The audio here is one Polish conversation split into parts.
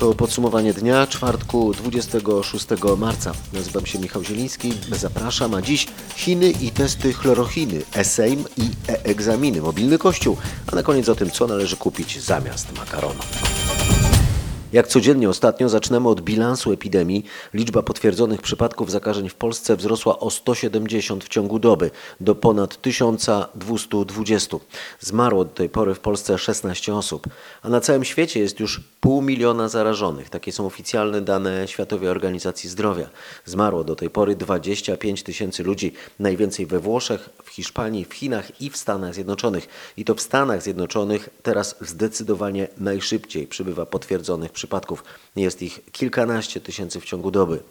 To podsumowanie dnia czwartku 26 marca. Nazywam się Michał Zieliński, zapraszam, a dziś Chiny i testy chlorochiny, e-sejm i e-egzaminy, mobilny kościół, a na koniec o tym, co należy kupić zamiast makaronu. Jak codziennie ostatnio zaczynamy od bilansu epidemii. Liczba potwierdzonych przypadków zakażeń w Polsce wzrosła o 170 w ciągu doby do ponad 1220. Zmarło do tej pory w Polsce 16 osób, a na całym świecie jest już pół miliona zarażonych. Takie są oficjalne dane Światowej Organizacji Zdrowia. Zmarło do tej pory 25 tysięcy ludzi, najwięcej we Włoszech, w Hiszpanii, w Chinach i w Stanach Zjednoczonych. I to w Stanach Zjednoczonych teraz zdecydowanie najszybciej przybywa potwierdzonych przypadków. Jest ich kilkanaście tysięcy w ciągu doby.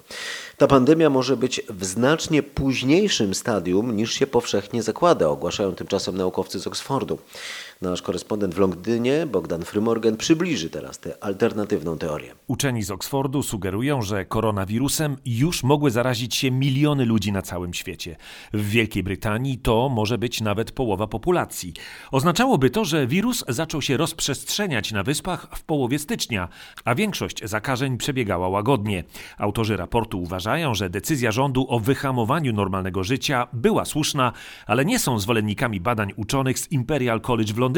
Ta pandemia może być w znacznie późniejszym stadium niż się powszechnie zakłada, ogłaszają tymczasem naukowcy z Oksfordu. Nasz korespondent w Londynie, Bogdan Frymorgan, przybliży teraz tę alternatywną teorię. Uczeni z Oksfordu sugerują, że koronawirusem już mogły zarazić się miliony ludzi na całym świecie. W Wielkiej Brytanii to może być nawet połowa populacji. Oznaczałoby to, że wirus zaczął się rozprzestrzeniać na wyspach w połowie stycznia, a większość zakażeń przebiegała łagodnie. Autorzy raportu uważają, że decyzja rządu o wyhamowaniu normalnego życia była słuszna, ale nie są zwolennikami badań uczonych z Imperial College w Londynie,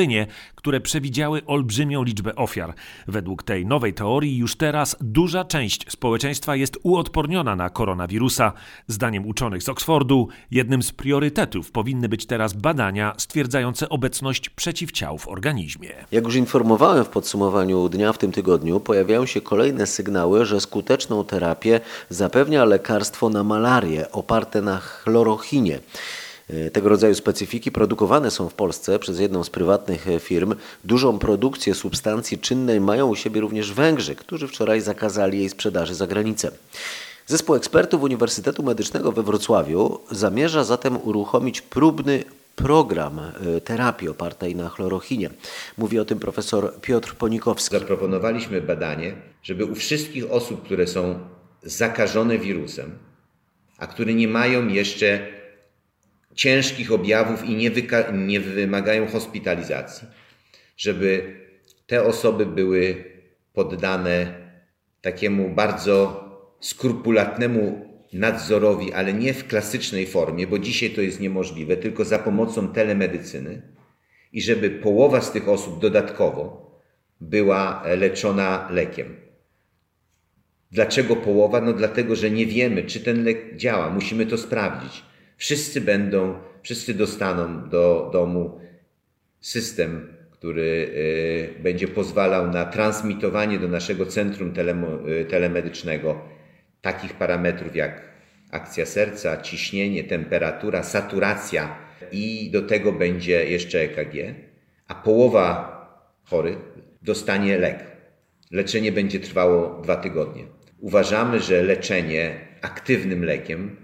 które przewidziały olbrzymią liczbę ofiar. Według tej nowej teorii już teraz duża część społeczeństwa jest uodporniona na koronawirusa. Zdaniem uczonych z Oksfordu, jednym z priorytetów powinny być teraz badania stwierdzające obecność przeciwciał w organizmie. Jak już informowałem w podsumowaniu dnia w tym tygodniu, pojawiają się kolejne sygnały, że skuteczną terapię zapewnia lekarstwo na malarię oparte na chlorochinie. E, tego rodzaju specyfiki produkowane są w Polsce przez jedną z prywatnych e, firm. Dużą produkcję substancji czynnej mają u siebie również Węgrzy, którzy wczoraj zakazali jej sprzedaży za granicę. Zespół ekspertów Uniwersytetu Medycznego we Wrocławiu zamierza zatem uruchomić próbny program e, terapii opartej na chlorochinie. Mówi o tym profesor Piotr Ponikowski. Zaproponowaliśmy badanie, żeby u wszystkich osób, które są zakażone wirusem, a które nie mają jeszcze ciężkich objawów i nie, nie wymagają hospitalizacji, żeby te osoby były poddane takiemu bardzo skrupulatnemu nadzorowi, ale nie w klasycznej formie, bo dzisiaj to jest niemożliwe, tylko za pomocą telemedycyny i żeby połowa z tych osób dodatkowo była leczona lekiem. Dlaczego połowa? No dlatego, że nie wiemy, czy ten lek działa. Musimy to sprawdzić. Wszyscy będą, wszyscy dostaną do domu system, który y, będzie pozwalał na transmitowanie do naszego centrum y, telemedycznego takich parametrów jak akcja serca, ciśnienie, temperatura, saturacja i do tego będzie jeszcze EKG, a połowa chorych dostanie lek. Leczenie będzie trwało dwa tygodnie. Uważamy, że leczenie aktywnym lekiem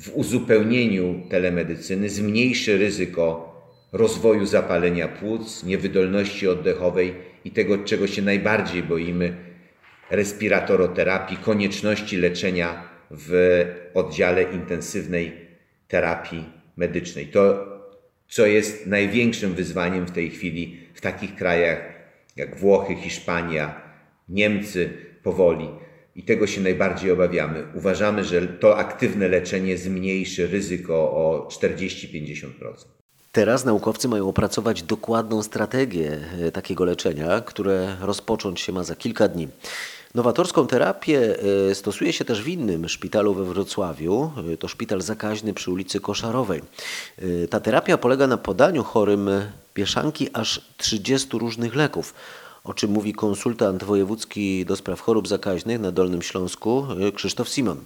w uzupełnieniu telemedycyny zmniejszy ryzyko rozwoju zapalenia płuc, niewydolności oddechowej i tego, czego się najbardziej boimy, respiratoroterapii, konieczności leczenia w oddziale intensywnej terapii medycznej. To, co jest największym wyzwaniem w tej chwili w takich krajach jak Włochy, Hiszpania, Niemcy powoli i tego się najbardziej obawiamy. Uważamy, że to aktywne leczenie zmniejszy ryzyko o 40-50%. Teraz naukowcy mają opracować dokładną strategię e, takiego leczenia, które rozpocząć się ma za kilka dni. Nowatorską terapię e, stosuje się też w innym szpitalu we Wrocławiu. E, to szpital zakaźny przy ulicy Koszarowej. Ta terapia polega na podaniu chorym mieszanki aż 30 różnych leków o czym mówi konsultant wojewódzki do spraw chorób zakaźnych na Dolnym Śląsku Krzysztof Simon.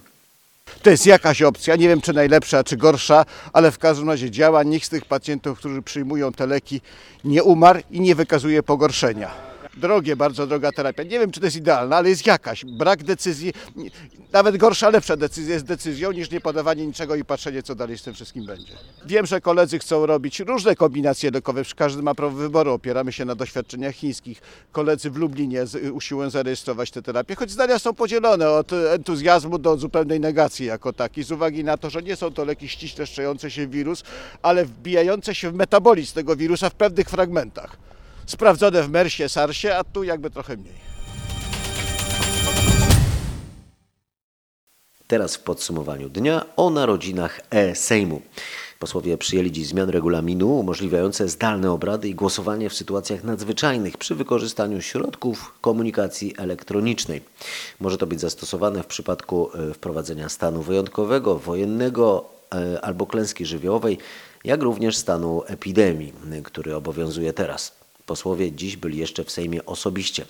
To jest jakaś opcja, nie wiem czy najlepsza, czy gorsza, ale w każdym razie działa. Nikt z tych pacjentów, którzy przyjmują te leki, nie umarł i nie wykazuje pogorszenia. Drogie, bardzo droga terapia. Nie wiem, czy to jest idealna, ale jest jakaś. Brak decyzji, nawet gorsza, lepsza decyzja jest decyzją niż nie podawanie niczego i patrzenie, co dalej z tym wszystkim będzie. Wiem, że koledzy chcą robić różne kombinacje lekowe, każdy ma prawo wyboru, opieramy się na doświadczeniach chińskich. Koledzy w Lublinie z- usiłują zarejestrować tę terapię, choć zdania są podzielone od entuzjazmu do zupełnej negacji jako takiej, z uwagi na to, że nie są to leki ściśle szczejące się wirus, ale wbijające się w metabolizm tego wirusa w pewnych fragmentach. Sprawdzone w MERSie, SARSie, a tu jakby trochę mniej. Teraz w podsumowaniu dnia o narodzinach e-Sejmu. Posłowie przyjęli dziś zmian regulaminu umożliwiające zdalne obrady i głosowanie w sytuacjach nadzwyczajnych przy wykorzystaniu środków komunikacji elektronicznej. Może to być zastosowane w przypadku e, wprowadzenia stanu wyjątkowego, wojennego e, albo klęski żywiołowej, jak również stanu epidemii, który obowiązuje teraz. Posłowie dziś byli jeszcze w Sejmie osobiście.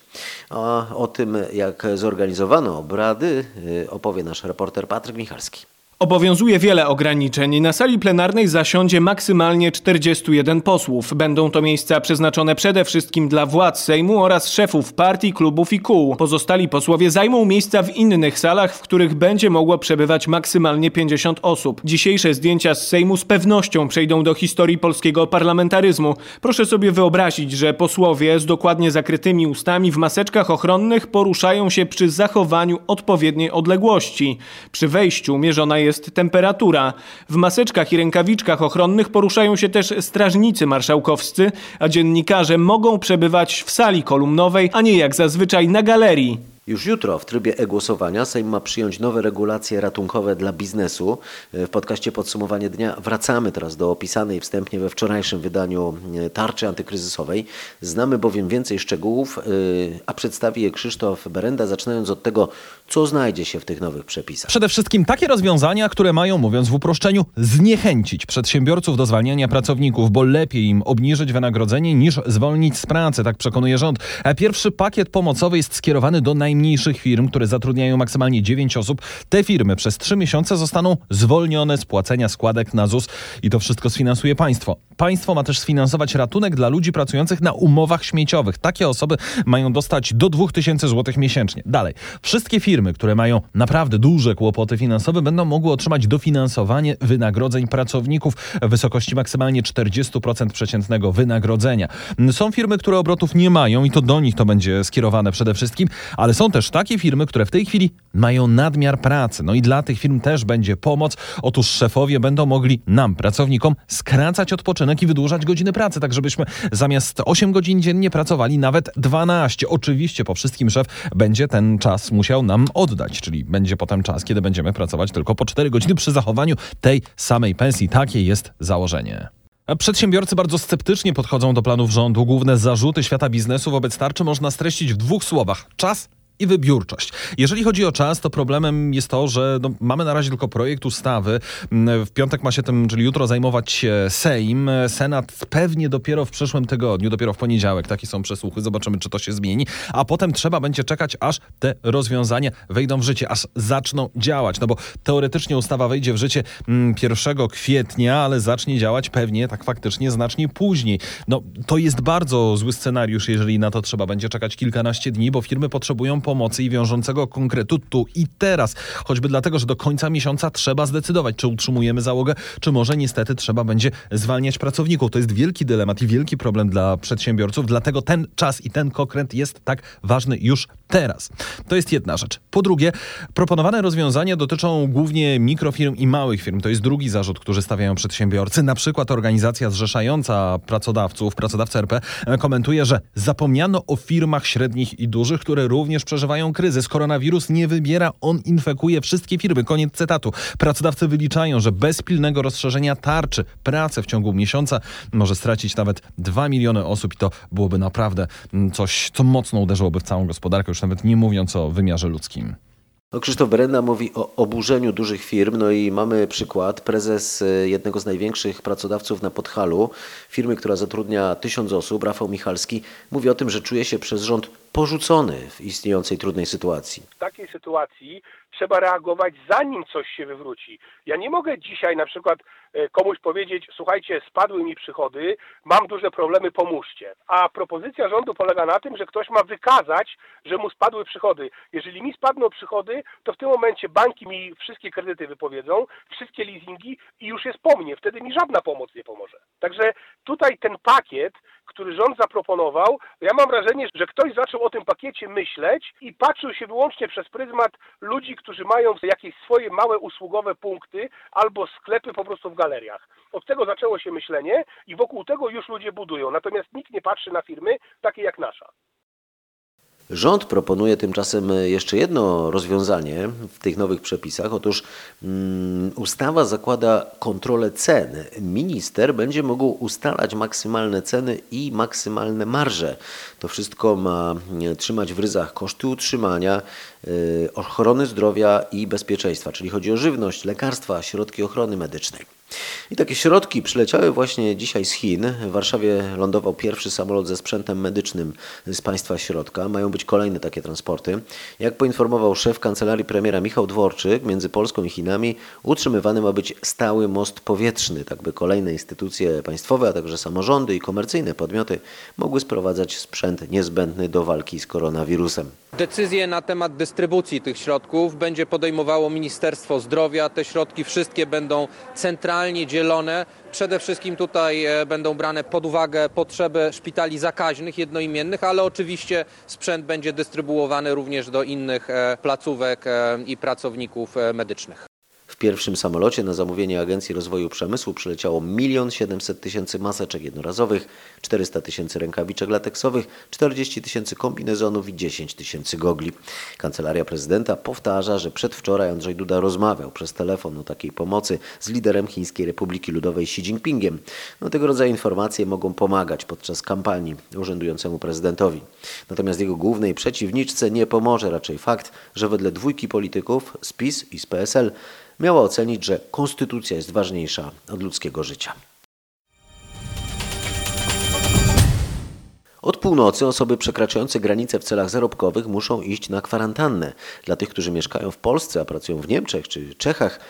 A o tym, jak zorganizowano obrady, y, opowie nasz reporter Patryk Michalski. Obowiązuje wiele ograniczeń. Na sali plenarnej zasiądzie maksymalnie 41 posłów. Będą to miejsca przeznaczone przede wszystkim dla władz Sejmu oraz szefów partii, klubów i kół. Pozostali posłowie zajmą miejsca w innych salach, w których będzie mogło przebywać maksymalnie 50 osób. Dzisiejsze zdjęcia z Sejmu z pewnością przejdą do historii polskiego parlamentaryzmu. Proszę sobie wyobrazić, że posłowie z dokładnie zakrytymi ustami w maseczkach ochronnych poruszają się przy zachowaniu odpowiedniej odległości. Przy wejściu mierzona jest temperatura. W maseczkach i rękawiczkach ochronnych poruszają się też strażnicy marszałkowscy, a dziennikarze mogą przebywać w sali kolumnowej, a nie jak zazwyczaj na galerii. Już jutro w trybie e-głosowania Sejm ma przyjąć nowe regulacje ratunkowe dla biznesu. W podcaście Podsumowanie Dnia wracamy teraz do opisanej wstępnie we wczorajszym wydaniu e, tarczy antykryzysowej. Znamy bowiem więcej szczegółów, e, a przedstawi je Krzysztof Berenda, zaczynając od tego, co znajdzie się w tych nowych przepisach. Przede wszystkim takie rozwiązania, które mają, mówiąc w uproszczeniu, zniechęcić przedsiębiorców do zwalniania pracowników, bo lepiej im obniżyć wynagrodzenie niż zwolnić z pracy, tak przekonuje rząd. A Pierwszy pakiet pomocowy jest skierowany do najmniejszych firm, które zatrudniają maksymalnie 9 osób. Te firmy przez 3 miesiące zostaną zwolnione z płacenia składek na ZUS i to wszystko sfinansuje państwo. Państwo ma też sfinansować ratunek dla ludzi pracujących na umowach śmieciowych. Takie osoby mają dostać do 2000 zł miesięcznie. Dalej, wszystkie firmy, które mają naprawdę duże kłopoty finansowe, będą mogły otrzymać dofinansowanie wynagrodzeń pracowników w wysokości maksymalnie 40% przeciętnego wynagrodzenia. Są firmy, które obrotów nie mają i to do nich to będzie skierowane przede wszystkim, ale są też takie firmy, które w tej chwili mają nadmiar pracy. No i dla tych firm też będzie pomoc. Otóż szefowie będą mogli nam, pracownikom, skracać odpoczynek i wydłużać godziny pracy, tak żebyśmy zamiast 8 godzin dziennie pracowali nawet 12. Oczywiście po wszystkim szef będzie ten czas musiał nam oddać, czyli będzie potem czas, kiedy będziemy pracować tylko po 4 godziny przy zachowaniu tej samej pensji. Takie jest założenie. Przedsiębiorcy bardzo sceptycznie podchodzą do planów rządu. Główne zarzuty świata biznesu wobec tarczy można streścić w dwóch słowach: czas i wybiórczość. Jeżeli chodzi o czas, to problemem jest to, że no, mamy na razie tylko projekt ustawy. Mm, W piątek ma się tym, czyli jutro zajmować Sejm. Senat pewnie dopiero w przyszłym tygodniu, dopiero w poniedziałek. Takie są przesłuchy. Zobaczymy, czy to się zmieni. A potem trzeba będzie czekać, aż te rozwiązania wejdą w życie, aż zaczną działać. No bo teoretycznie ustawa wejdzie w życie mm, 1 kwietnia, ale zacznie działać pewnie tak faktycznie znacznie później. No to jest bardzo zły scenariusz, jeżeli na to trzeba będzie czekać kilkanaście dni, bo firmy potrzebują pomocy i wiążącego konkretu tu i teraz. Choćby dlatego, że do końca miesiąca trzeba zdecydować, czy utrzymujemy załogę, czy może niestety trzeba będzie zwalniać pracowników. To jest wielki dylemat i wielki problem dla przedsiębiorców, dlatego ten czas i ten konkret jest tak ważny już teraz. To jest jedna rzecz. Po drugie, proponowane rozwiązania dotyczą głównie mikrofirm i małych firm. To jest drugi zarzut, który stawiają przedsiębiorcy. Na przykład organizacja zrzeszająca pracodawców, pracodawca RP, komentuje, że zapomniano o firmach średnich i dużych, które również przeżywają kryzys. Koronawirus nie wybiera, on infekuje wszystkie firmy. Koniec cytatu. Pracodawcy wyliczają, że bez pilnego rozszerzenia tarczy pracę w ciągu miesiąca może stracić nawet 2 miliony osób i to byłoby naprawdę mm, coś, co mocno uderzyłoby w całą gospodarkę, już nawet nie mówiąc o wymiarze ludzkim. No, Krzysztof Berenda mówi o oburzeniu dużych firm, no i mamy przykład. Prezes y, jednego z największych pracodawców na Podhalu, firmy, która zatrudnia tysiąc osób, Rafał Michalski, mówi o tym, że czuje się przez rząd porzucony w istniejącej trudnej sytuacji. w takiej sytuacji trzeba reagować zanim coś się wywróci. Ja nie mogę dzisiaj na przykład e, komuś powiedzieć, słuchajcie, spadły mi przychody, mam duże problemy, pomóżcie. A propozycja rządu polega na tym, że ktoś ma wykazać, że mu spadły przychody. Jeżeli mi spadną przychody, to w tym momencie banki mi wszystkie kredyty wypowiedzą, wszystkie leasingi i już jest po mnie. Wtedy mi żadna pomoc nie pomoże. Także tutaj ten pakiet, który rząd zaproponował, ja mam wrażenie, że ktoś zaczął o tym pakiecie myśleć i patrzył się wyłącznie przez pryzmat ludzi, którzy mają jakieś swoje małe usługowe punkty albo sklepy po prostu w galeriach. Od tego zaczęło się myślenie i wokół tego już ludzie budują. Natomiast nikt nie patrzy na firmy takie jak nasza. Rząd proponuje tymczasem jeszcze jedno rozwiązanie w tych nowych przepisach. Otóż mm, ustawa zakłada kontrolę cen. Minister będzie mógł ustalać maksymalne ceny i maksymalne marże. To wszystko ma e, trzymać w ryzach koszty utrzymania, y, ochrony zdrowia i bezpieczeństwa, czyli chodzi o żywność, lekarstwa, środki ochrony medycznej. I takie środki przyleciały właśnie dzisiaj z Chin. W Warszawie lądował pierwszy samolot ze sprzętem medycznym z państwa środka. Mają być kolejne takie transporty. Jak poinformował szef kancelarii premiera Michał Dworczyk, między Polską i Chinami utrzymywany ma być stały most powietrzny, tak by kolejne instytucje państwowe, a także samorządy i komercyjne podmioty mogły sprowadzać sprzęt niezbędny do walki z koronawirusem. Decyzje na temat dystrybucji tych środków będzie podejmowało Ministerstwo Zdrowia. Te środki wszystkie będą centralnie dzielone. Przede wszystkim tutaj e, będą brane pod uwagę potrzeby szpitali zakaźnych, jednoimiennych, ale oczywiście sprzęt będzie dystrybuowany również do innych e, placówek e, i pracowników medycznych. W pierwszym samolocie na zamówienie Agencji Rozwoju Przemysłu przyleciało 1 700 tysięcy maseczek jednorazowych, 400 tysięcy rękawiczek lateksowych, 40 tysięcy kombinezonów i 10 tysięcy gogli. Kancelaria Prezydenta powtarza, że przedwczoraj Andrzej Duda rozmawiał przez telefon o takiej pomocy z liderem Chińskiej Republiki Ludowej Xi Jinpingiem. No, tego rodzaju informacje mogą pomagać podczas kampanii urzędującemu prezydentowi. Natomiast jego głównej przeciwniczce nie pomoże raczej fakt, że wedle dwójki polityków z PiS i z PSL miała ocenić, że konstytucja jest ważniejsza od ludzkiego życia. Od północy osoby przekraczające granice w celach zarobkowych muszą iść na kwarantannę. Dla tych, którzy mieszkają w Polsce, a pracują w Niemczech czy Czechach,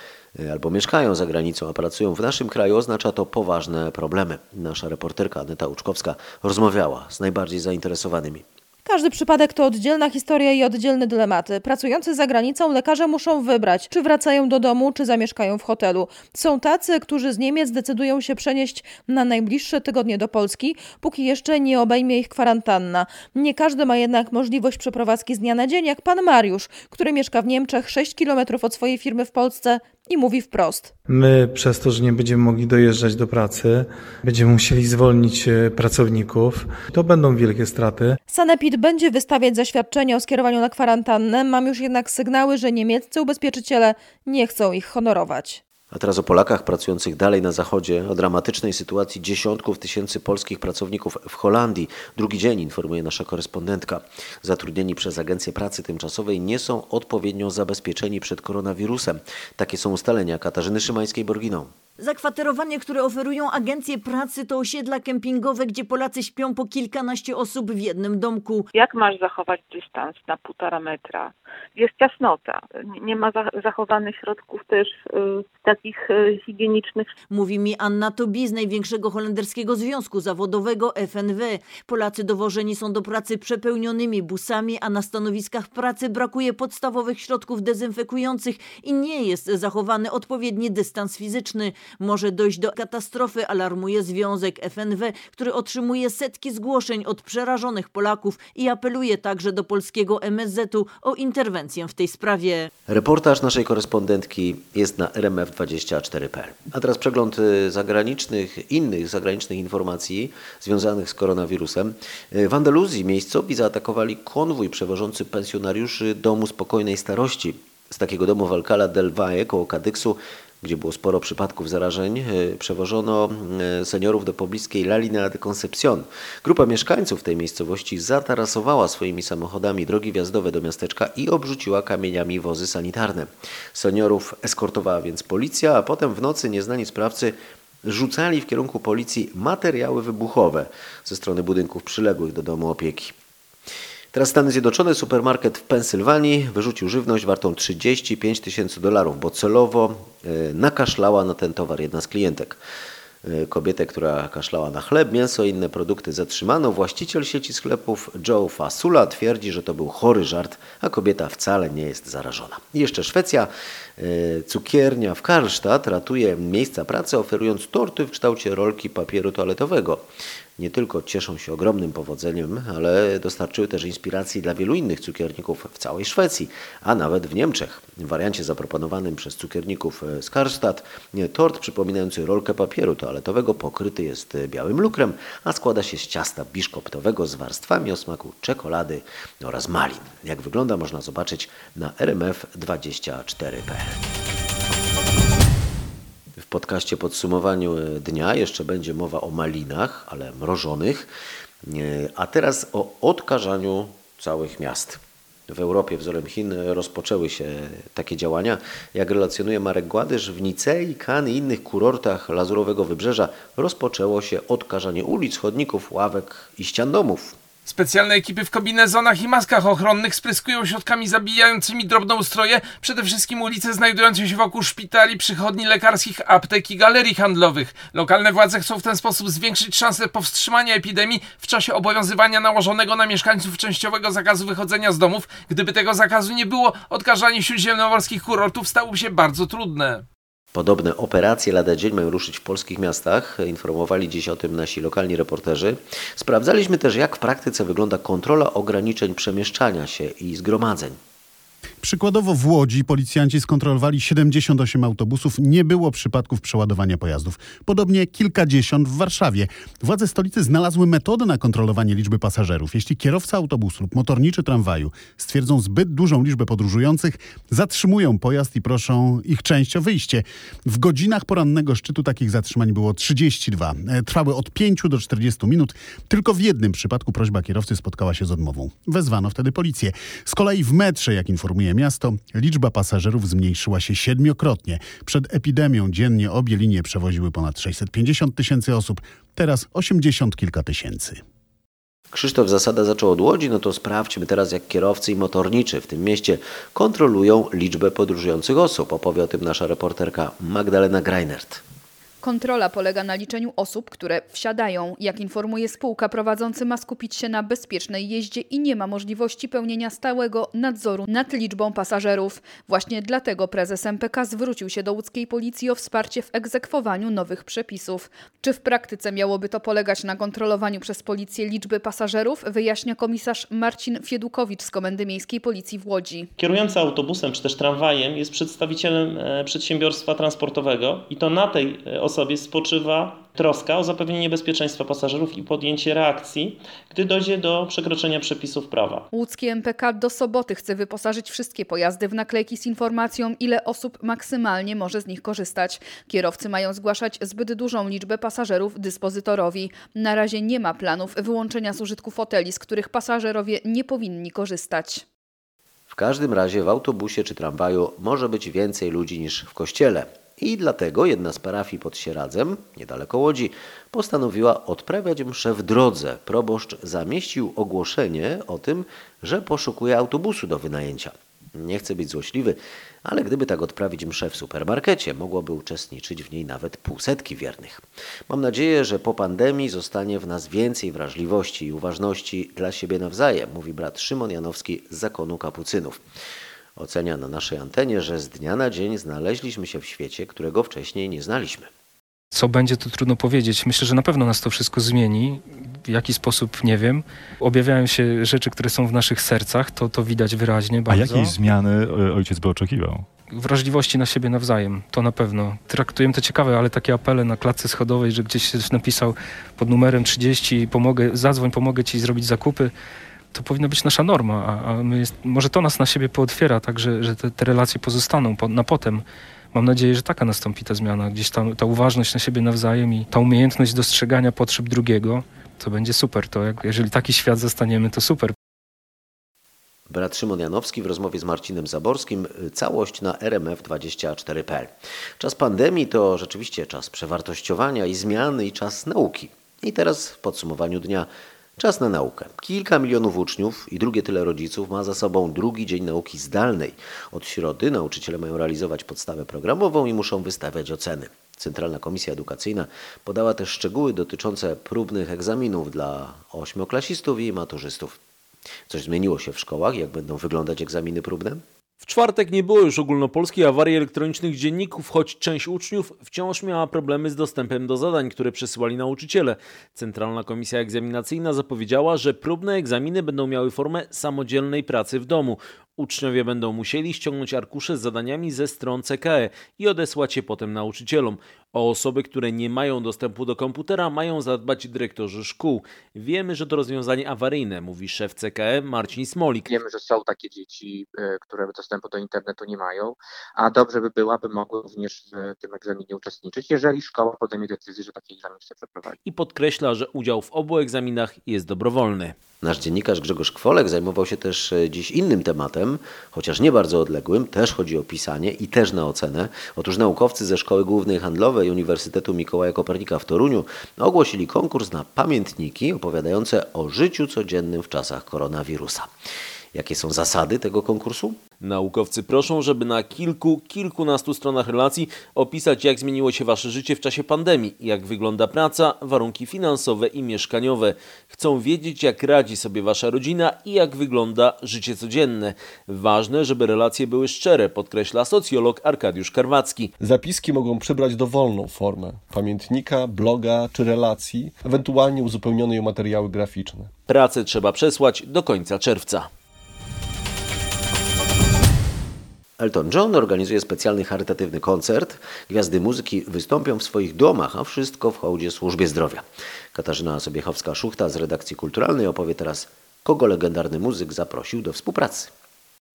y, albo mieszkają za granicą, a pracują w naszym kraju, oznacza to poważne problemy. Nasza reporterka Aneta Łuczkowska rozmawiała z najbardziej zainteresowanymi. Każdy przypadek to oddzielna historia i oddzielne dylematy. Pracujący za granicą lekarze muszą wybrać, czy wracają do domu, czy zamieszkają w hotelu. Są tacy, którzy z Niemiec decydują się przenieść na najbliższe tygodnie do Polski, póki jeszcze nie obejmie ich kwarantanna. Nie każdy ma jednak możliwość przeprowadzki z dnia na dzień, jak pan Mariusz, który mieszka w Niemczech 6 kilometrów od swojej firmy w Polsce i mówi wprost. My przez to, że nie będziemy mogli dojeżdżać do pracy, będziemy musieli zwolnić e, pracowników. To będą wielkie straty. Sanepid będzie wystawiać zaświadczenia o skierowaniu na kwarantannę. Mam już jednak sygnały, że niemieccy ubezpieczyciele nie chcą ich honorować. A teraz o Polakach pracujących dalej na zachodzie, o dramatycznej sytuacji dziesiątków tysięcy polskich pracowników w Holandii. Drugi dzień informuje nasza korespondentka. Zatrudnieni przez Agencję Pracy Tymczasowej nie są odpowiednio zabezpieczeni przed koronawirusem. Takie są ustalenia Katarzyny Szymańskiej-Borginą. Zakwaterowanie, które oferują agencje pracy, to osiedla kempingowe, gdzie Polacy śpią po kilkanaście osób w jednym domku. Jak masz zachować dystans na półtora metra? Jest ciasnota. Nie ma za- zachowanych środków też y, takich y, higienicznych. Mówi mi Anna Tobi z największego holenderskiego związku zawodowego FNW. Polacy dowożeni są do pracy przepełnionymi busami, a na stanowiskach pracy brakuje podstawowych środków dezynfekujących i nie jest zachowany odpowiedni dystans fizyczny. Może dojść do katastrofy, alarmuje Związek FNW, który otrzymuje setki zgłoszeń od przerażonych Polaków i apeluje także do polskiego MSZ-u o interwencję w tej sprawie. Reportaż naszej korespondentki jest na rmf24.pl. A teraz przegląd y, zagranicznych, innych zagranicznych informacji związanych z koronawirusem. Y, W Andaluzji miejscowi zaatakowali konwój przewożący pensjonariuszy Domu Spokojnej Starości. Z takiego domu w Alcalá del Valle koło Kadyksu gdzie było sporo przypadków zarażeń, y, przewożono y, seniorów do pobliskiej La Linea de Concepción. Grupa mieszkańców tej miejscowości zatarasowała swoimi samochodami drogi wjazdowe do miasteczka i obrzuciła kamieniami wozy sanitarne. Seniorów eskortowała więc policja, a potem w nocy nieznani sprawcy rzucali w kierunku policji materiały wybuchowe ze strony budynków przyległych do domu opieki. Teraz Stany Zjednoczone, supermarket w Pensylwanii wyrzucił żywność wartą 35 tysięcy dolarów, bo celowo e, nakaszlała na ten towar jedna z klientek. E, Kobietę, która kaszlała na chleb, mięso i inne produkty zatrzymano. Właściciel sieci sklepów Joe Fasula twierdzi, że to był chory żart, a kobieta wcale nie jest zarażona. Jeszcze Szwecja. E, Cukiernia w Karlstadt ratuje miejsca pracy, oferując torty w kształcie rolki papieru toaletowego. Nie tylko cieszą się ogromnym powodzeniem, ale dostarczyły też inspiracji dla wielu innych cukierników w całej Szwecji, a nawet w Niemczech. W wariancie zaproponowanym przez cukierników z Karlstadt tort przypominający rolkę papieru toaletowego pokryty jest białym lukrem, a składa się z ciasta biszkoptowego z warstwami o smaku czekolady oraz malin. Jak wygląda można zobaczyć na rmf24.pl. W podcaście podsumowaniu dnia jeszcze będzie mowa o malinach, ale mrożonych, a teraz o odkażaniu całych miast. W Europie wzorem Chin rozpoczęły się takie działania. Jak relacjonuje Marek Gładysz, w Nicei, Cannes i innych kurortach Lazurowego Wybrzeża rozpoczęło się odkażanie ulic, chodników, ławek i ścian domów. Specjalne ekipy w kombinezonach i maskach ochronnych spryskują środkami zabijającymi drobnoustroje, przede wszystkim ulice znajdujące się wokół szpitali, przychodni lekarskich, aptek i galerii handlowych. Lokalne władze chcą w ten sposób zwiększyć szanse powstrzymania epidemii w czasie obowiązywania nałożonego na mieszkańców częściowego zakazu wychodzenia z domów. Gdyby tego zakazu nie było, odkażanie śródziemnomorskich kurortów stałoby się bardzo trudne. Podobne operacje lada dzień mają ruszyć w polskich miastach. Informowali dziś o tym nasi lokalni reporterzy. Sprawdzaliśmy też, jak w praktyce wygląda kontrola ograniczeń przemieszczania się i zgromadzeń. Przykładowo w Łodzi policjanci skontrolowali 78 autobusów, nie było przypadków przeładowania pojazdów. Podobnie kilkadziesiąt w Warszawie. Władze stolicy znalazły metodę na kontrolowanie liczby pasażerów. Jeśli kierowca autobusu lub motorniczy tramwaju stwierdzą zbyt dużą liczbę podróżujących, zatrzymują pojazd i proszą ich część o wyjście. W godzinach porannego szczytu takich zatrzymań było 32. E, Trwały od 5 do 40 minut. Tylko w jednym przypadku prośba kierowcy spotkała się z odmową. Wezwano wtedy policję. Z kolei w metrze, jak informuje miasto, liczba pasażerów zmniejszyła się siedmiokrotnie. Przed epidemią dziennie obie linie przewoziły ponad 650 tysięcy osób, teraz 80 kilka tysięcy. Krzysztof Zasada zaczął od Łodzi, no to sprawdźmy teraz, jak kierowcy i motorniczy w tym mieście kontrolują liczbę podróżujących osób. Opowie o tym nasza reporterka Magdalena Greinert. Kontrola polega na liczeniu osób, które wsiadają. Jak informuje spółka, prowadzący ma skupić się na bezpiecznej jeździe i nie ma możliwości pełnienia stałego nadzoru nad liczbą pasażerów. Właśnie dlatego prezes MPK zwrócił się do łódzkiej policji o wsparcie w egzekwowaniu nowych przepisów. Czy w praktyce miałoby to polegać na kontrolowaniu przez policję liczby pasażerów, wyjaśnia komisarz Marcin Fiedukowicz z Komendy Miejskiej Policji w Łodzi. Kierujący autobusem czy też tramwajem jest przedstawicielem e, przedsiębiorstwa transportowego i to na tej e, osobie spoczywa troska o zapewnienie bezpieczeństwa pasażerów i podjęcie reakcji, gdy dojdzie do przekroczenia przepisów prawa. Łódzkie MPK do soboty chce wyposażyć wszystkie pojazdy w naklejki z informacją, ile osób maksymalnie może z nich korzystać. Kierowcy mają zgłaszać zbyt dużą liczbę pasażerów dyspozytorowi. Na razie nie ma planów wyłączenia z użytku foteli, z których pasażerowie nie powinni korzystać. W każdym razie w autobusie czy tramwaju może być więcej ludzi niż w kościele. I dlatego jedna z parafii pod Sieradzem, niedaleko Łodzi, postanowiła odprawiać mszę w drodze. Proboszcz zamieścił ogłoszenie o tym, że poszukuje autobusu do wynajęcia. Nie chcę być złośliwy, ale gdyby tak odprawić mszę w supermarkecie, mogłoby uczestniczyć w niej nawet półsetki wiernych. Mam nadzieję, że po pandemii zostanie w nas więcej wrażliwości i uważności dla siebie nawzajem, mówi brat Szymon Janowski z zakonu kapucynów. Ocenia na naszej antenie, że z dnia na dzień znaleźliśmy się w świecie, którego wcześniej nie znaliśmy. Co będzie, to trudno powiedzieć. Myślę, że na pewno nas to wszystko zmieni. W jaki sposób, nie wiem. Objawiają się rzeczy, które są w naszych sercach, to, to widać wyraźnie A bardzo. jakiej zmiany e, ojciec by oczekiwał? Wrażliwości na siebie nawzajem, to na pewno. Traktujemy to ciekawe, ale takie apele na klatce schodowej, że gdzieś się napisał pod numerem 30, pomogę, zadzwoń, pomogę ci zrobić zakupy. To powinna być nasza norma, a, a jest, może to nas na siebie pootwiera, tak, że, że te, te relacje pozostaną po, na potem. Mam nadzieję, że taka nastąpi ta zmiana, gdzieś tam ta uważność na siebie nawzajem i ta umiejętność dostrzegania potrzeb drugiego, to będzie super. To jak, jeżeli taki świat zostaniemy, to super. Brat Szymon Janowski w rozmowie z Marcinem Zaborskim. Całość na rmf24.pl. Czas pandemii to rzeczywiście czas przewartościowania i zmiany i czas nauki. I teraz w podsumowaniu dnia Czas na naukę. Kilka milionów uczniów i drugie tyle rodziców ma za sobą drugi dzień nauki zdalnej. Od środy nauczyciele mają realizować podstawę programową i muszą wystawiać oceny. Centralna Komisja Edukacyjna podała też szczegóły dotyczące próbnych egzaminów dla ośmioklasistów i maturzystów. Coś zmieniło się w szkołach? Jak będą wyglądać egzaminy próbne? W czwartek nie było już ogólnopolskiej awarii elektronicznych dzienników, choć część uczniów wciąż miała problemy z dostępem do zadań, które przesyłali nauczyciele. Centralna Komisja Egzaminacyjna zapowiedziała, że próbne egzaminy będą miały formę samodzielnej pracy w domu. Uczniowie będą musieli ściągnąć arkusze z zadaniami ze stron CKE i odesłać je potem nauczycielom. O osoby, które nie mają dostępu do komputera, mają zadbać dyrektorzy szkół. Wiemy, że to rozwiązanie awaryjne, mówi szef CKE Marcin Smolik. Wiemy, że są takie dzieci, e, które dostępu do internetu nie mają, a dobrze by było, aby mogły również w tym egzaminie uczestniczyć, jeżeli szkoła podejmie decyzję, że taki egzamin chce przeprowadzić. I podkreśla, że udział w obu egzaminach jest dobrowolny. Nasz dziennikarz Grzegorz Kwolek zajmował się też e, dziś innym tematem, chociaż nie bardzo odległym, też chodzi o pisanie i też na ocenę. Otóż naukowcy ze Szkoły Głównej Handlowej Uniwersytetu Mikołaja Kopernika w Toruniu ogłosili konkurs na pamiętniki opowiadające o życiu codziennym w czasach koronawirusa. Jakie są zasady tego konkursu? Naukowcy proszą, żeby na kilku, kilkunastu stronach relacji opisać, jak zmieniło się Wasze życie w czasie pandemii, jak wygląda praca, warunki finansowe i mieszkaniowe. Chcą wiedzieć, jak radzi sobie Wasza rodzina i jak wygląda życie codzienne. Ważne, żeby relacje były szczere, podkreśla socjolog Arkadiusz Karwacki. Zapiski mogą przybrać dowolną formę pamiętnika, bloga czy relacji, ewentualnie uzupełnione o materiały graficzne. Pracę trzeba przesłać do końca czerwca. Elton John organizuje specjalny charytatywny koncert. Gwiazdy muzyki wystąpią w swoich domach, a wszystko w hołdzie służbie zdrowia. Katarzyna Sobiechowska-Szuchta z redakcji kulturalnej opowie teraz, kogo legendarny muzyk zaprosił do współpracy.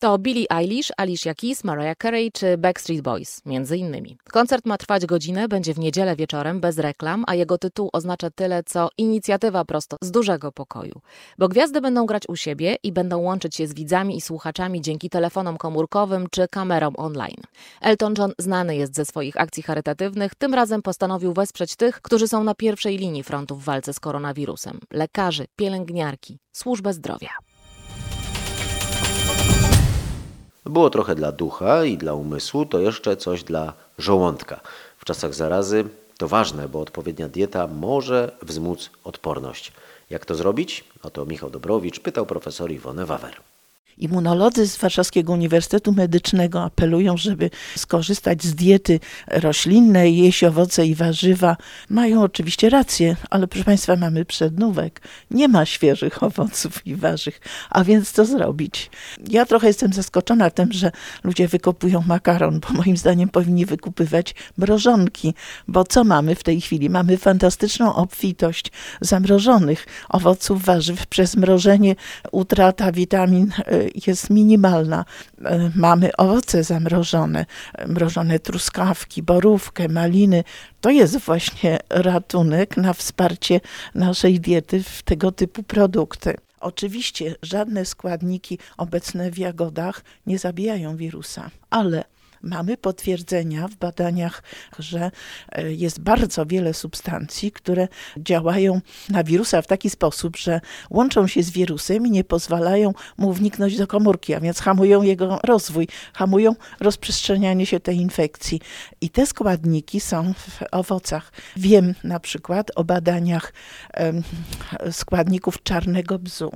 To Billie Eilish, Alicia Keys, Mariah Carey czy Backstreet Boys, między innymi. Koncert ma trwać godzinę, będzie w niedzielę wieczorem, bez reklam, a jego tytuł oznacza tyle, co inicjatywa prosto z dużego pokoju. Bo gwiazdy będą grać u siebie i będą łączyć się z widzami i słuchaczami dzięki telefonom komórkowym czy kamerom online. Elton John znany jest ze swoich akcji charytatywnych, tym razem postanowił wesprzeć tych, którzy są na pierwszej linii frontu w walce z koronawirusem. Lekarzy, pielęgniarki, służbę zdrowia. Było trochę dla ducha i dla umysłu, to jeszcze coś dla żołądka. W czasach zarazy to ważne, bo odpowiednia dieta może wzmóc odporność. Jak to zrobić? Oto Michał Dobrowicz pytał profesor Iwonę Wawer. Immunolodzy z Warszawskiego Uniwersytetu Medycznego apelują, żeby skorzystać z diety roślinnej, jeść owoce i warzywa. Mają oczywiście rację, ale proszę Państwa, mamy przednówek. Nie ma świeżych owoców i warzyw, a więc co zrobić? Ja trochę jestem zaskoczona tym, że ludzie wykupują makaron, bo moim zdaniem powinni wykupywać mrożonki, bo co mamy w tej chwili? Mamy fantastyczną obfitość zamrożonych owoców, warzyw. Przez mrożenie utrata witamin jest minimalna. Mamy owoce zamrożone, mrożone truskawki, borówkę, maliny. To jest właśnie ratunek na wsparcie naszej diety w tego typu produkty. Oczywiście żadne składniki obecne w jagodach nie zabijają wirusa, ale mamy potwierdzenia w badaniach, że jest bardzo wiele substancji, które działają na wirusa w taki sposób, że łączą się z wirusem i nie pozwalają mu wniknąć do komórki, a więc hamują jego rozwój, hamują rozprzestrzenianie się tej infekcji. I te składniki są w owocach. Wiem na przykład o badaniach składników czarnego bzu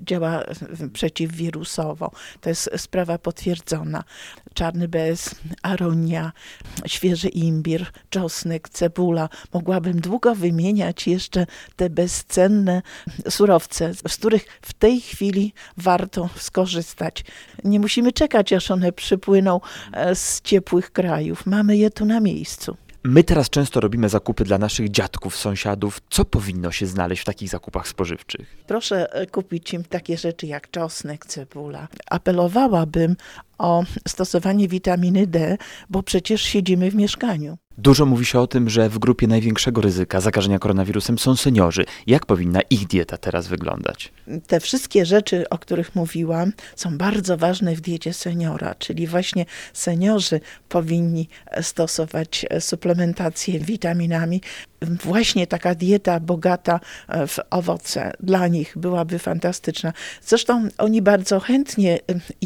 działa przeciwwirusowo. To jest sprawa potwierdzona. Czarny bez, aronia, świeży imbir, czosnek, cebula. Mogłabym długo wymieniać jeszcze te bezcenne surowce, z których w tej chwili warto skorzystać. Nie musimy czekać, aż one przypłyną z ciepłych krajów. Mamy je tu na miejscu. My teraz często robimy zakupy dla naszych dziadków, sąsiadów. Co powinno się znaleźć w takich zakupach spożywczych? Proszę kupić im takie rzeczy jak czosnek, cebula. Apelowałabym o stosowanie witaminy D, bo przecież siedzimy w mieszkaniu. Dużo mówi się o tym, że w grupie największego ryzyka zakażenia koronawirusem są seniorzy. Jak powinna ich dieta teraz wyglądać? Te wszystkie rzeczy, o których mówiłam, są bardzo ważne w diecie seniora, czyli właśnie seniorzy powinni stosować suplementację witaminami. Właśnie taka dieta bogata e, w owoce dla nich byłaby fantastyczna. Zresztą oni bardzo chętnie e,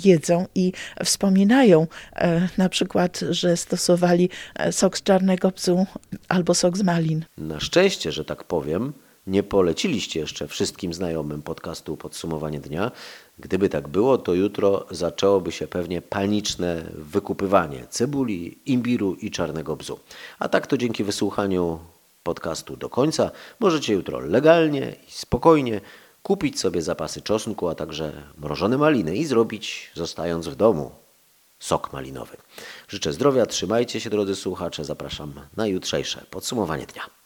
jedzą i wspominają e, na przykład, że stosowali sok z czarnego bzu albo sok z malin. Na szczęście, że tak powiem, nie poleciliście jeszcze wszystkim znajomym podcastu Podsumowanie Dnia. Gdyby tak było, to jutro zaczęłoby się pewnie paniczne wykupywanie cebuli, imbiru i czarnego bzu. A tak to dzięki wysłuchaniu podcastu do końca możecie jutro legalnie i spokojnie kupić sobie zapasy czosnku, a także mrożone maliny i zrobić, zostając w domu, sok malinowy. Życzę zdrowia, trzymajcie się drodzy słuchacze, zapraszam na jutrzejsze podsumowanie dnia.